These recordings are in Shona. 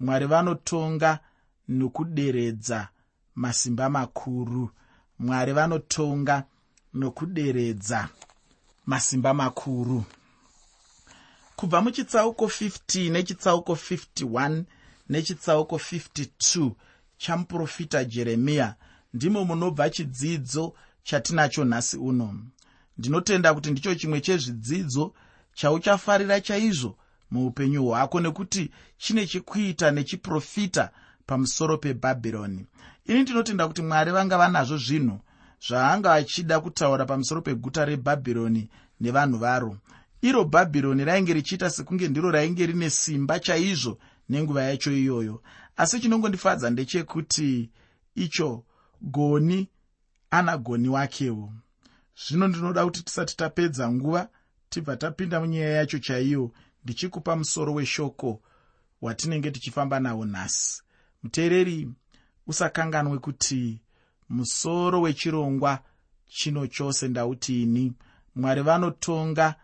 mwari vanotonga nokuderedza masimba makuru. Mwari vanotonga nokuderedza masimba makuru. Kubva muchitsauko 50 nechitsauko 51 nechitsauko 52 chamuprofita jeremiya ndimo munobva chidzidzo chatinacho nhasi uno. Ndinotenda kuti ndicho chimwe chezvidzidzo chauchafarira chaizvo muupenyu hwako nekuti chine chekuita nechiprofita pamusoro pebhabhironi. Ini ndinotenda kuti mwari vanga vanazvo zvinhu zvaanga achida kutaura pamusoro peguta rebhabhironi nevanhu varo. Iro bhabhironi rainge richiita sekunge ndiro rainge rine simba chaizvo nenguva yacho iyoyo. Asi chinongondifadza ndechekuti icho goni ana goni wakewo. Zvino ndinoda kuti tisati tapedza nguva tibva tapinda munyaya yacho chaiyo ndichikupa musoro weshoko watinenge tichifamba nawo nhasi. Muteereri usakanganwe kuti musoro wechirongwa chino chose ndauti ini. Mwari vanotonga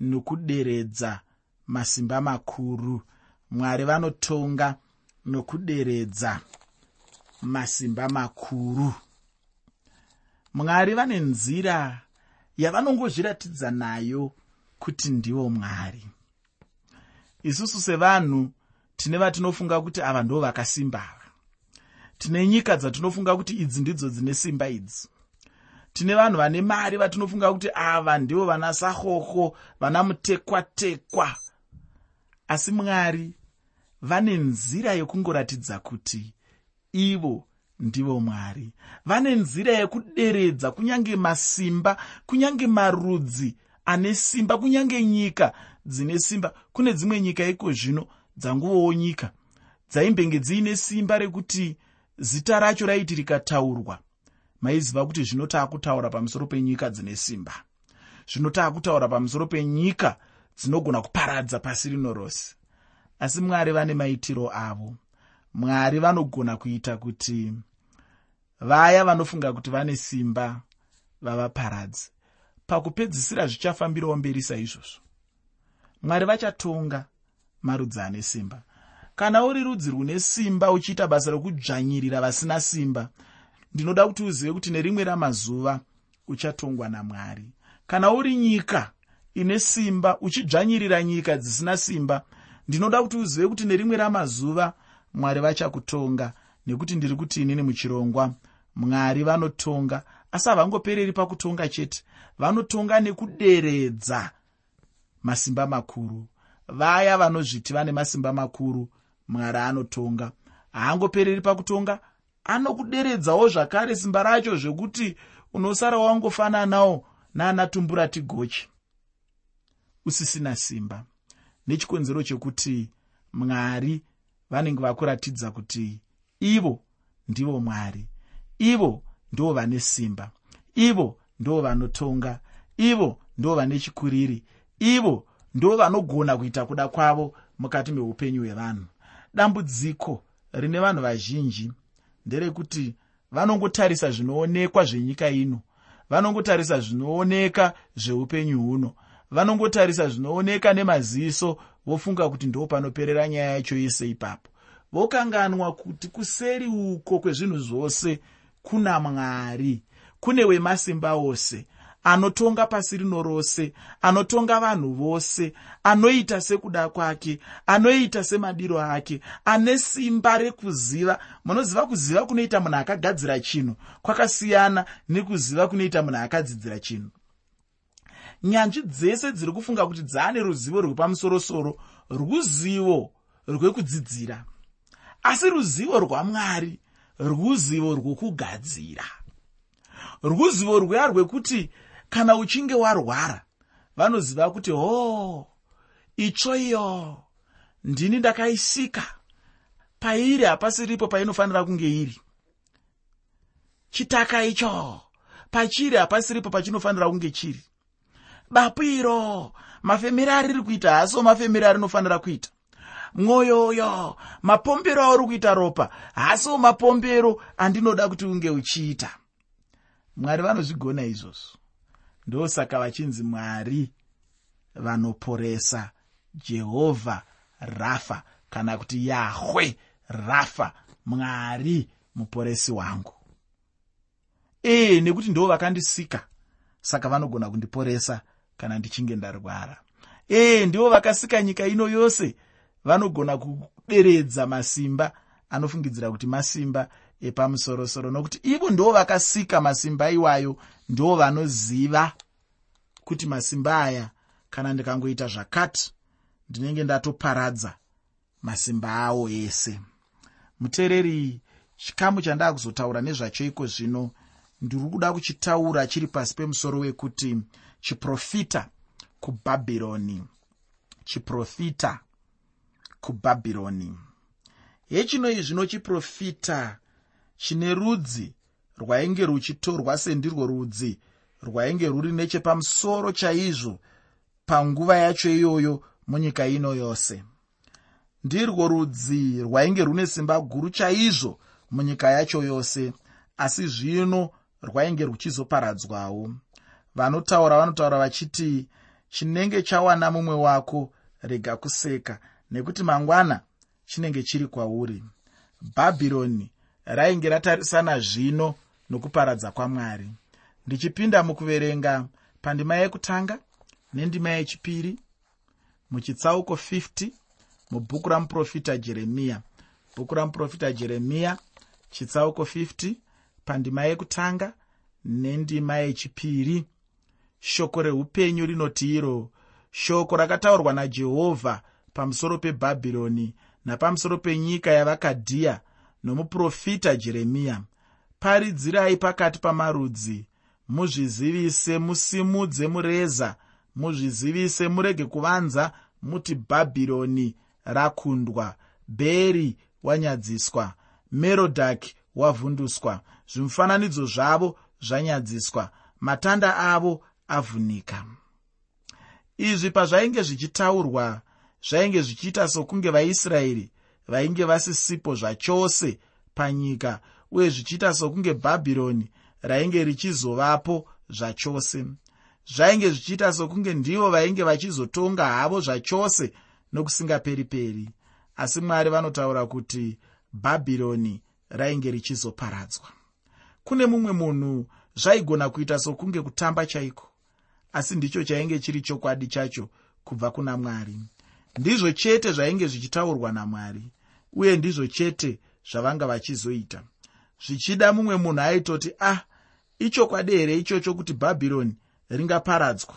nokuderedza masimba makuru. Mwari vanotonga nokuderedza masimba makuru. Mwari vane nzira yavanongozviratidza nayo kuti ndivo mwari isusu sevanhu tine vatinofunga kuti ava ndo vakasimbava tine nyika dzatinofunga kuti idzi ndidzo dzine simba idzi. Tine vanhu vane mari vatinofunga kuti ava ndivo vana saxoxo vana mutekwatekwa. Asi mwari vane nzira yekungoratidza kuti ivo ndivo mwari. Vane nzira yekuderedza kunyange masimba kunyange marudzi ane simba kunyange nyika dzine simba. Kune dzimwe nyika iko zvino dzanguvowo nyika dzaimbenge dziine simba rekuti zita racho raiti rikataurwa. Maiziva kuti zvino taakutaura pamusoro penyika dzine simba. Zvino taakutaura pamusoro penyika dzinogona kuparadza pasi rino rose. Asi mwari vane maitiro avo. Mwari vanogona kuita kuti vaya vanofunga kuti vane simba vavaparadze. Pakupedzisira zvichafambirawo mberi saizvozvo mwari vachatonga marudzi ane simba. Kana uri rudzi rune simba uchiita basa rekudzvanyirira vasina simba ndinoda kuti uzive kuti nerimwe ramazuva uchatongwa namwari. Kana uri nyika ine simba uchidzvanyirira nyika dzisina simba ndinoda kuti uzive kuti nerimwe ramazuva mwari vachakutonga nekuti ndiri kuti inini muchirongwa. Mwari vanotonga asi havangopereri pakutonga chete vanotonga nekuderedza masimba makuru. Vaya vanozviti vane masimba makuru mwari anotonga. Haangopereri pakutonga? Anokuderedzawo zvakare simba racho zvekuti unosara wangofananawo naana tumburati gochi usisina simba. Nechikonzero chekuti mwari vanenge vakuratidza kuti ivo ndivo mwari. Ivo ndo vane simba. Ivo ndo vanotonga. Ivo ndo vane chikuriri ivo ndo vanogona kuita kuda kwavo mukati meupenyu hwevanhu. Dambudziko rine vanhu vazhinji nderekuti vanongotarisa zvinoonekwa zvenyika ino vanongotarisa zvinooneka zveupenyu huno vanongotarisa zvinooneka nemaziso vofunga kuti ndo panoperera nyaya yacho yese ipapo. Vokanganwa kuti kuseri uko kwezvinhu zvose kuna mwari kune wemasimba ose anotonga pasi rino rose anotonga vanhu vose anoita sekuda kwake anoita semadiro ake ane simba rekuziva. Munoziva kuziva kunoita munhu akagadzira chinhu kwakasiyana nekuziva kunoita munhu akadzidzira chinhu. Nyanzvi dzese dziri kufunga kuti dzaane ruzivo rwepamusorosoro ruzivo rwekudzidzira. Asi ruzivo rwamwari ruzivo rwokugadzira ruzivo rweya rwekuti kana uchinge warwara vanoziva kuti ho oh, itsvo iyo ndini ndakaisika. Pairi hapasiripo painofanira kunge iri. Chitaka icho pachiri hapasiripo pachinofanira kunge chiri. Bapu iro mafemero ariri kuita haasiwo mafemero arinofanira kuita. Mwoyo uyo mapombero auri kuita ropa haasiwo mapombero andinoda kuti unge uchiita. Mwari vanozvigona izvozvo ndosaka vachinzi mwari vanoporesa jehovha rafa kana kuti yahwe rafa mwari muporesi wangu. Ee nekuti ndo vakandisika saka vanogona kundiporesa kana ndichinge ndarwara. Ee ndivo vakasika nyika ino yose vanogona kuderedza masimba anofungidzira kuti masimba epamusorosoro nokuti ivo ndo vakasika masimba iwayo ndo vanoziva kuti masimba aya kana ndikangoita zvakati ndinenge ndatoparadza masimba awo ese. Muteereri chikamu chandaa kuzotaura nezvacho iko zvino ndiri kuda kuchitaura chiri pasi pemusoro wekuti chiprofita kubhabhironi chiprofita kubhabhironi hechino izvino chiprofita chine rudzi rwainge ruchitorwa sendirwo rudzi rwainge rwuri nechepamusoro chaizvo panguva yacho iyoyo munyika ino yose. Ndirwo rudzi rwainge rune simba guru chaizvo munyika yacho yose asi zvino rwainge ruchizoparadzwawo. Vanotaura vanotaura vachiti chinenge chawana mumwe wako rega kuseka nekuti mangwana chinenge chiri kwauri. Bhabhironi rainge ratarisana zvino nokuparadza kwamwari. Ndichipinda mukuverenga pandima yekutanga nendima yechipiri muchitsauko 50 mubhuku ramuprofita jeremiya bhuku ramuprofita jeremiya chitsauko 50 pandima yekutanga nendima yechipiri. Shoko reupenyu rinoti iro shoko rakataurwa najehovha pamusoro pebhabhironi napamusoro penyika yavakadhiya nomuprofita jeremiya paridzirai pakati pamarudzi muzvizivise musimudze mureza muzvizivise murege kuvanza muti bhabhironi rakundwa bheri wanyadziswa merodhaki wavhunduswa zvimufananidzo zvavo zvanyadziswa matanda avo avhunika. Izvi pazvainge zvichitaurwa zvainge zvichiita sokunge vaisraeri vainge vasisipo zvachose panyika uye zvichiita sokunge bhabhironi rainge richizovapo zvachose. Zvainge zvichiita sokunge ndivo vainge vachizotonga havo zvachose nokusingaperi-peri. Asi mwari vanotaura kuti bhabhironi rainge richizoparadzwa. Kune mumwe munhu zvaigona kuita sokunge kutamba chaiko? Asi ndicho chainge chiri chokwadi chacho kubva kuna mwari ndizvo chete zvainge zvichitaurwa namwari uye ndizvo chete zvavanga vachizoita. Zvichida mumwe munhu aitoti ah ichokwadi here ichocho kuti bhabhironi ringaparadzwa?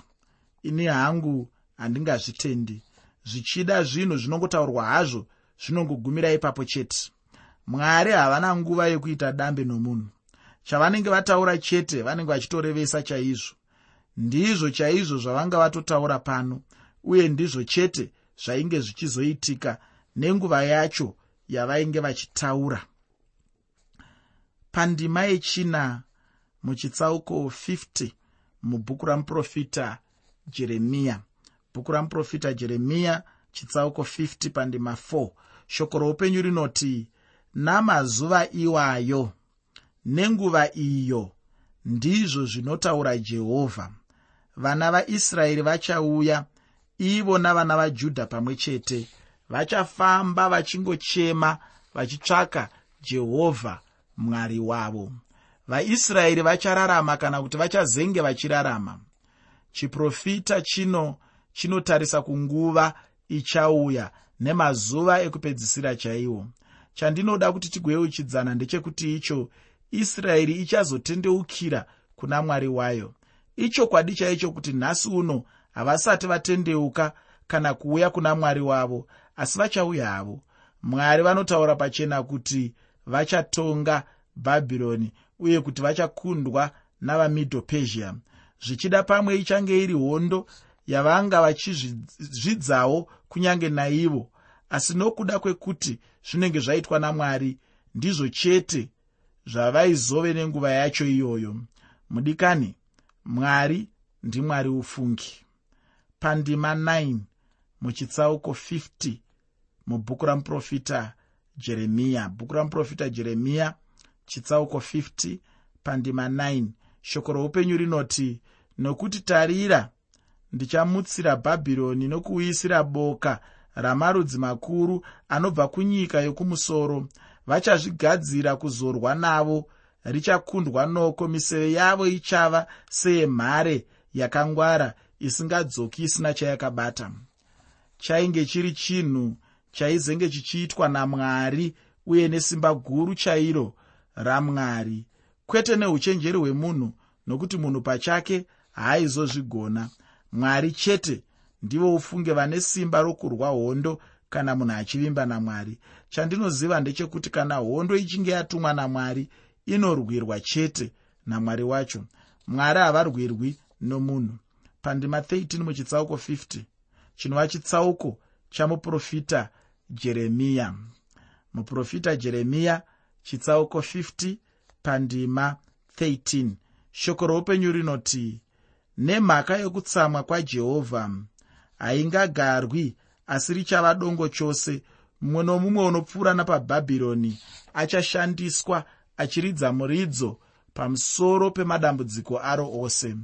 Ini hangu handingazvitendi. Zvichida zvinhu zvinongotaurwa hazvo zvinongogumira ipapo chete. Mwari havana nguva yekuita dambe nomunhu. Chavanenge vataura chete vanenge vachitorevesa chaizvo. Ndizvo chaizvo zvavanga vatotaura pano uye ndizvo chete zvainge zvichizoitika nenguva yacho yavainge vachitaura. Pandima yechina muchitsauko 50 mubhuku ramuprofita jeremiya. Bhuku ramuprofita jeremiya chitsauko 50 pandima 4 shoko roupenyu rinoti namazuva iwayo nenguva iyo ndizvo zvinotaura jehovha. Vana vaisraeri vachauya ivo navana vajudha pamwe chete vachafamba vachingochema vachitsvaka jehovha mwari wavo. Vaisraeri vachararama kana kuti vachazenge vachirarama. Chiprofita chino chinotarisa kunguva ichauya nemazuva ekupedzisira chaiwo. Chandinoda kuti tigoyeuchidzana ndechekuti icho israeri ichazotendeukira kuna mwari wayo. Ichokwadi chaicho kuti nhasi uno havasati vatendeuka kana kuuya kuna mwari wavo asi vachauya havo. Mwari vanotaura pachena kuti vachatonga bhabhironi uye kuti vachakundwa navamidho persia zvichida pamwe ichange iri hondo yavanga vachizvidzawo kunyange naivo asi nokuda kwekuti zvinenge zvaitwa namwari ndizvo chete zvavaizove nenguva yacho iyoyo. Mudikani mwari ndimwari ufungi pandima 9 muchitsauko 50 mubhuku ramuprofita jeremiya bhuku ramuprofita jeremiya chitsauko 50 pandima 9 shoko roupenyu rinoti nokuti tarira ndichamutsira bhabhironi nokuuyisira boka ramarudzi makuru anobva kunyika yokumusoro vachazvigadzira kuzorwa navo richakundwa noko miseve yavo ichava seyemhare yakangwara isingadzoki isina chayakabata. Chainge chiri chinhu chaizenge chichiitwa namwari uye nesimba guru chairo ramwari. Kwete neuchenjeri hwemunhu nokuti munhu pachake haaizozvigona mwari chete ndivo ufunge vane simba rokurwa hondo kana munhu achivimba namwari. Chandinoziva ndechekuti kana hondo ichinge yatumwa namwari inorwirwa chete namwari wacho. Mwari havarwirwi nomunhu pandima 13 muchitsauko 50 chinova chitsauko chamuprofita jeremiya. Muprofita jeremiya chitsauko 50 pandima 13 shoko roupenyu rinoti nemhaka yokutsamwa kwajehovha haingagarwi asi richava dongo chose. Mumwe nomumwe unopfuura napabhabhironi achashandiswa achiridza muridzo pamusoro pemadambudziko aro ose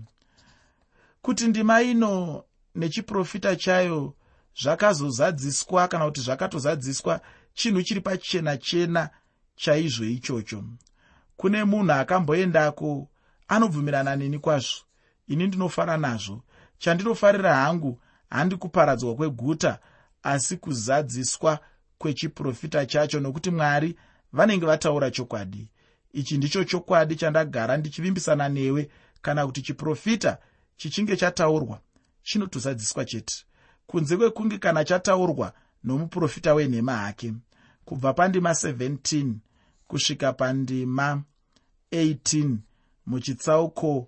kuti ndima ino nechiprofita chayo zvakazozadziswa kana kuti zvakatozadziswa chinhu chiri pachena chena chaizvo ichocho. Kune munhu akamboendako anobvumirana neni kwazvo? Ini ndinofara nazvo. Chandinofarira hangu handi kuparadzwa kweguta asi kuzadziswa kwechiprofita chacho nokuti mwari vanenge vataura chokwadi. Ichi ndicho chokwadi chandagara ndichivimbisana newe kana kuti chiprofita chichinge chataurwa chinotozadziswa chete. Kunze kwekunge kana chataurwa nomuprofita wenhema hake kubva pandima 17 kusvika pandima 18 muchitsauko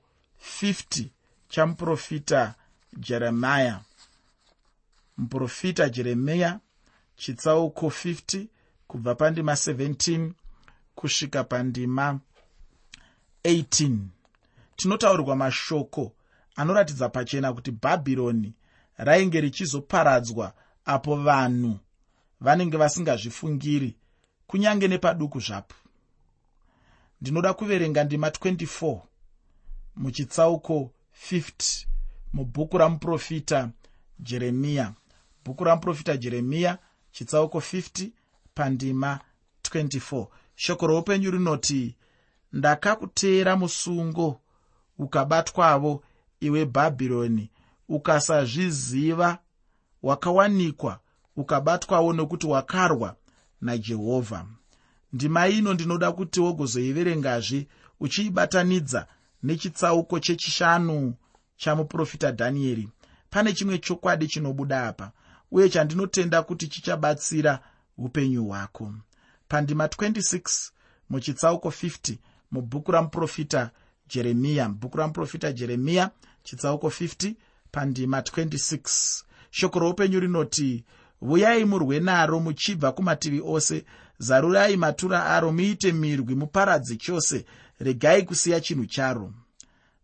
50 chamuprofita jeremiya muprofita jeremiya chitsauko 50 kubva pandima 17 kusvika pandima 18 tinotaurirwa mashoko anoratidza pachena kuti bhabhironi rainge richizoparadzwa apo vanhu vanenge vasingazvifungiri kunyange nepaduku zvapo. Ndinoda kuverenga ndima 24 muchitsauko 50 mubhuku ramuprofita jeremiya bhuku ramuprofita jeremiya chitsauko 50 pandima 24 shoko roupenyu rinoti ndakakuteera musungo ukabatwavo iwe bhabhironi ukasazviziva wakawanikwa ukabatwawo nokuti wakarwa najehovha ndima ino ndinoda kuti wogozoiverengazve uchiibatanidza nechitsauko chechishanu chamuprofita dhanieri. Pane chimwe chokwadi chinobuda apa uye chandinotenda kuti chichabatsira upenyu hwako. Pandima 26 muchitsauko 50 mubhuku ramuprofita jeremiya bhuku ramuprofita jeremiya chitsauko 50 pandima 26 shoko roupenyu rinoti vuyai murwe naro muchibva kumativi ose. Zarurai matura aro muite mirwi muparadze chose. Regai kusiya chinhu charo.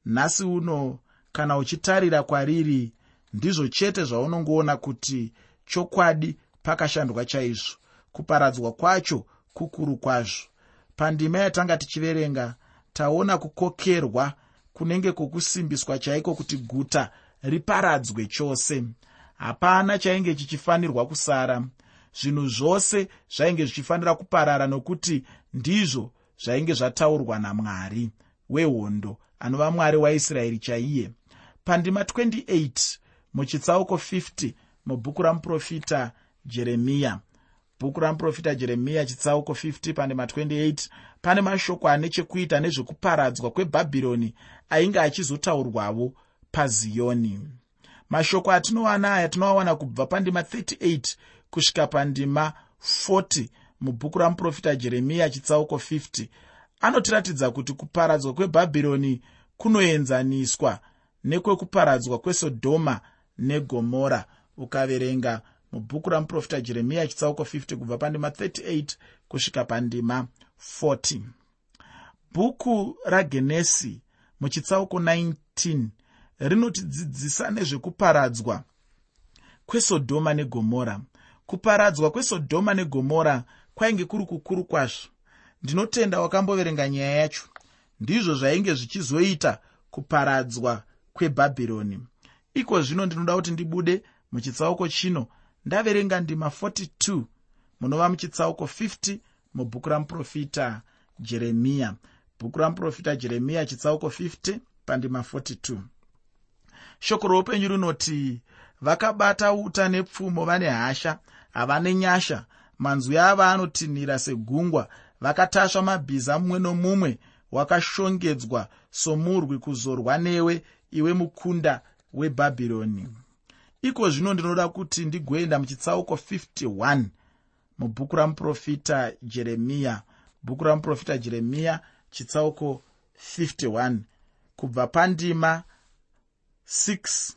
Nhasi uno kana uchitarira kwariri ndizvo chete zvaunongoona kuti chokwadi pakashandwa chaizvo. Kuparadzwa kwacho kukuru kwazvo. Pandima yatanga tichiverenga taona kukokerwa kunenge kwokusimbiswa chaiko kuti guta riparadzwe chose? Hapana chainge chichifanirwa kusara. Zvinhu zvose zvainge zvichifanira kuparara nokuti ndizvo zvainge zvataurwa namwari wehondo anova mwari waisraeri chaiye. Pandima 28 muchitsauko 50 mubhuku ramuprofita jeremiya bhuku ramuprofita jeremiya chitsauko 50 pandima 28 pane mashoko ane chekuita nezvekuparadzwa kwebhabhironi ainge achizotaurwavo paziyoni mashoko atinowana aya tinoawana kubva pandima 38 kusvika pandima 40 mubhuku ramuprofita jeremiya chitsauko 50 anotiratidza kuti kuparadzwa kwebhabhironi kunoenzaniswa nekwekuparadzwa kwesodhoma negomora. Ukaverenga mubhuku ramuprofita jeremiya chitsauko 50 kubva pandima 38 kusvika pandima 40 bhuku ragenesi muchitsauko 19 rinotidzidzisa nezvekuparadzwa kwesodhoma negomora. Kuparadzwa kwesodhoma negomora kwainge kuri kukuru kwazvo. Ndinotenda wakamboverenga nyaya yacho. Ndizvo zvainge zvichizoita kuparadzwa kwebhabhironi. Iko zvino ndinoda kuti ndibude muchitsauko chino ndaverenga ndima 42 munova muchitsauko 50 mubhuku ramuprofita jeremiya bhuku ramuprofita jeremiya chitsauko 50 pandima 42 shoko roupenyu rinoti vakabata uta nepfumo vane hasha havane nyasha. Manzwi avo anotinhira segungwa. Vakatasva mabhiza mumwe nomumwe wakashongedzwa somurwi kuzorwa newe iwe mukunda webhabhironi iko zvino ndinoda kuti ndigoenda muchitsauko 51 mubhuku ramuprofita jeremiya bhuku ramuprofita jeremiya chitsauko 51 kubva pandima 6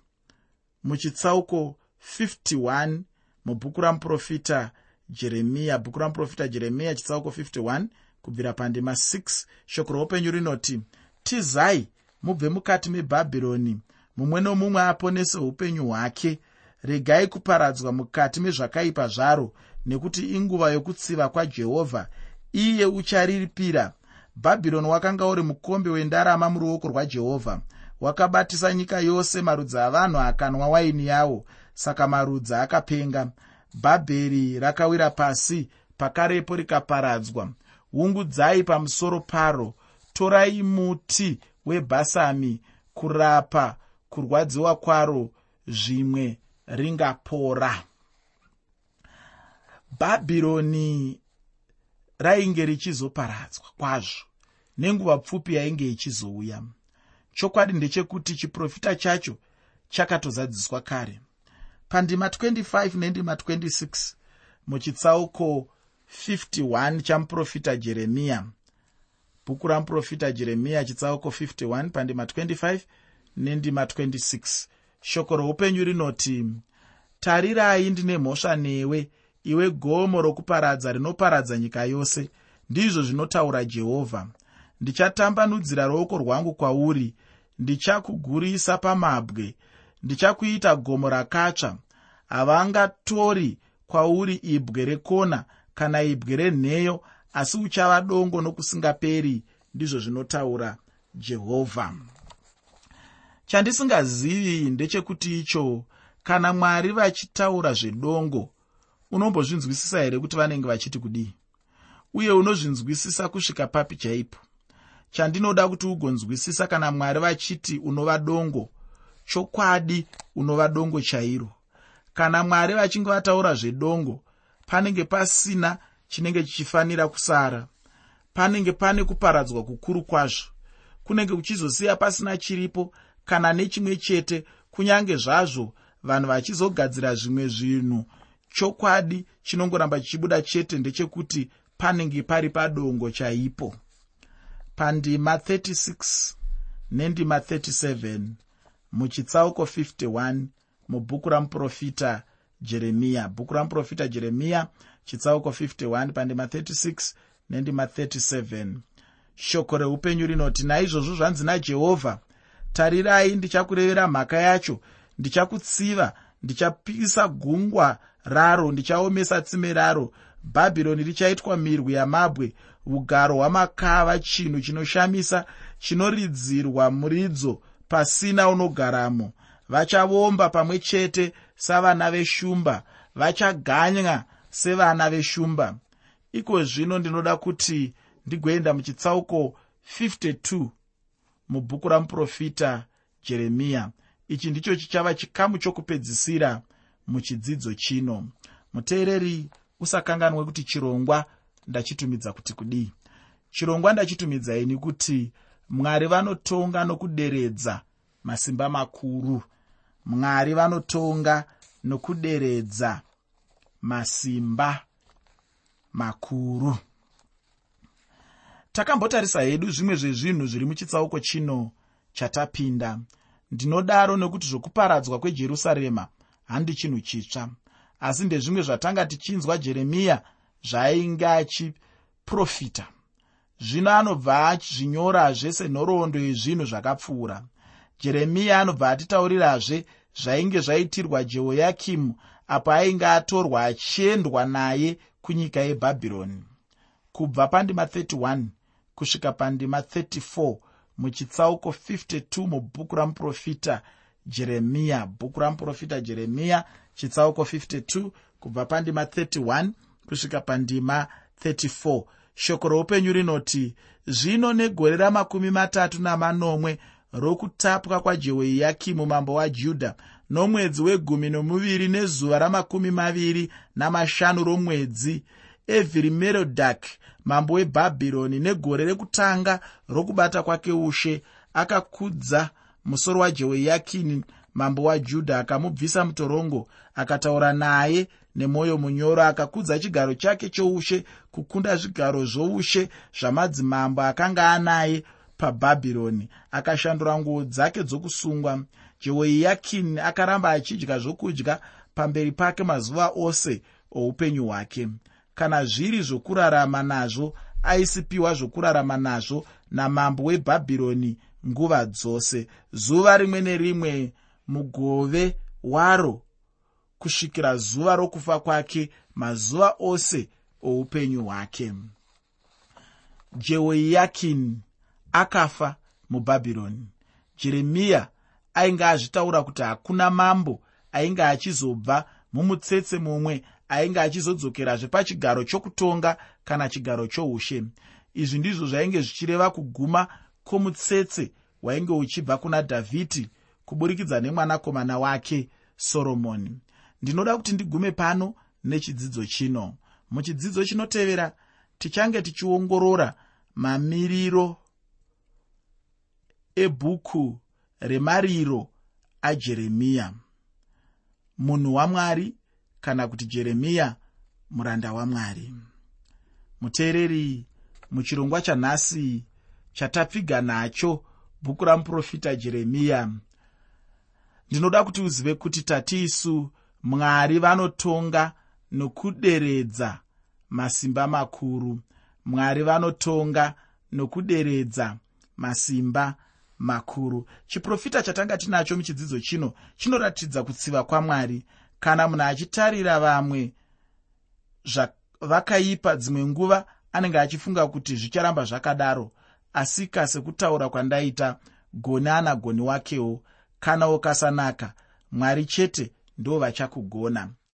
muchitsauko 51 mubhuku ramuprofita jeremiya bhuku ramuprofita jeremiya chitsauko 51 kubvira pandima 6 shoko roupenyu rinoti tizai mubve mukati mebhabhironi mumwe nomumwe aponese upenyu hwake. Regai kuparadzwa mukati mezvakaipa zvaro nekuti inguva yokutsiva kwajehovha iye uchariripira bhabhironi wakanga uri mukombe wendarama muruoko rwajehovha wakabatisa nyika yose marudzi avanhu akanwa waini yavo saka marudzi akapenga. Bhabheri rakawira pasi pakarepo rikaparadzwa. Ungudzai pamusoro paro torai muti webhasami kurapa kurwadziwa kwaro zvimwe ringapora. Bhabhironi rainge richizoparadzwa kwazvo nenguva pfupi yainge ichizouya. Chokwadi ndechekuti chiprofita chacho chakatozadziswa kare. Pandima 25 nendima 26 muchitsauko 51 chamuprofita jeremiya bhuku ramuprofita jeremiya chitsauko 51 pandima 25 nendima 26 shoko roupenyu rinoti tarirai ndine mhosva newe. Iwe gomo rokuparadza rinoparadza nyika yose. Ndizvo zvinotaura jehovha. Ndichatambanudzira ruoko rwangu kwauri. Ndichakugurisa pamabwe. Ndichakuita gomo rakatsva. Havangatori kwauri ibwe rekona kana ibwe renheyo asi uchava dongo nokusingaperi ndizvo zvinotaura jehovha chandisingazivi ndechekuti icho kana mwari vachitaura zvedongo unombozvinzwisisa here kuti vanenge vachiti kudii? Uye unozvinzwisisa kusvika papi chaipo? Chandinoda kuti ugonzwisisa kana mwari vachiti unova dongo chokwadi unova dongo chairo. Kana mwari vachinge vataura zvedongo panenge pasina chinenge chichifanira kusara panenge pane kuparadzwa kukuru kwazvo kunenge kuchizosiya pasina chiripo kana nechimwe chete kunyange zvazvo vanhu vachizogadzira zvimwe zvinhu. Chokwadi chinongoramba chichibuda chete ndechekuti panenge pari padongo chaipo. Pandima 36 nendima 37 muchitsauko 51 mubhuku ramuprofita jeremiya. Bhuku ramuprofita jeremiya chitsauko 51 pandima 36 nendima 37 shoko reupenyu rinoti naizvozvo zvanzi najehovha tarirai ndichakurevera mhaka yacho ndichakutsiva ndichapisa gungwa raro ndichaomesa tsime raro. Bhabhironi richaitwa mirwi yamabwe ugaro hwamakava chinhu chinoshamisa chinoridzirwa muridzo pasina unogaramo. Vachavomba pamwe chete savana veshumba vachaganya sevana veshumba. Iko zvino ndinoda kuti ndigoenda muchitsauko 52 mubhuku ramuprofita jeremiya ichi ndicho chichava chikamu chokupedzisira muchidzidzo chino. Muteereri usakanganwe kuti chirongwa ndachitumidza kuti kudii. Chirongwa ndachitumidzaini kuti mwari vanotonga nokuderedza masimba makuru. Mwari vanotonga nokuderedza masimba makuru takambotarisa hedu zvimwe zvezvinhu zviri muchitsauko chino chatapinda. Ndinodaro nekuti zvokuparadzwa kwejerusarema handi chinhu chitsva. Asi ndezvimwe zvatanga tichinzwa jeremiya zvaainge achiprofita zvino anobva achizvinyorazve senhoroondo yezvinhu zvakapfuura. Jeremiya anobva atitaurirazve zvainge zvaitirwa jehoyakimu apo ainge atorwa achiendwa naye kunyika yebhabhironi. Kubva pandima 31 kusvika pandima 34 muchitsauko 52 mubhuku ramuprofita jeremiya bhuku ramuprofita jeremiya chitsauko 52 kubva pandima 31 kusvika pandima 34 shoko roupenyu rinoti zvino negore ramakumi matatu namanomwe rokutapwa kwajehoiyakimu mambo wajudha nomwedzi wegumi nomuviri nezuva ramakumi maviri namashanu romwedzi evhirimerodhaki mambo webhabhironi negore rekutanga rokubata kwake ushe akakudza musoro wajehoyakini mambo wajudha akamubvisa mutorongo akataura naye nemwoyo munyoro akakudza chigaro chake choushe kukunda zvigaro zvoushe zvamadzimambo akanga anaye pabhabhironi. Akashandura nguo dzake dzokusungwa. Jehoyakini akaramba achidya zvokudya pamberi pake mazuva ose oupenyu hwake kana zviri zvokurarama nazvo aisipiwa zvokurarama nazvo namambo webhabhironi nguva dzose. Zuva rimwe nerimwe mugove waro kusvikira zuva rokufa kwake mazuva ose oupenyu hwake. Jehoiyakini akafa mubhabhironi. Jeremiya ainge azvitaura kuti hakuna mambo ainge achizobva mumutsetse mumwe ainge achizodzokerazve pachigaro chokutonga kana chigaro choushe. Izvi ndizvo zvainge zvichireva kuguma kwomutsetse wainge uchibva kuna dhavhidhi kuburikidza nemwanakomana wake soromoni. Ndinoda kuti ndigume pano nechidzidzo chino. Muchidzidzo chinotevera tichange tichiongorora mamiriro ebhuku remariro ajeremiya. Munhu wamwari kana kuti jeremiya muranda wamwari muteereri muchirongwa chanhasi chatapfiga nacho bhuku ramuprofita jeremiya. Ndinoda kuti uzive kuti tatiisu mwari vanotonga nokuderedza masimba makuru. Mwari vanotonga nokuderedza masimba makuru. Chiprofita chatanga tinacho muchidzidzo chino chinoratidza kutsiva kwamwari kana munhu achitarira vamwe zvavakaipa dzimwe nguva anenge achifunga kuti zvicharamba zvakadaro. Asika sekutaura kwandaita goni ana goni wakewo kana ukasanaka mwari chete ndo vachakugona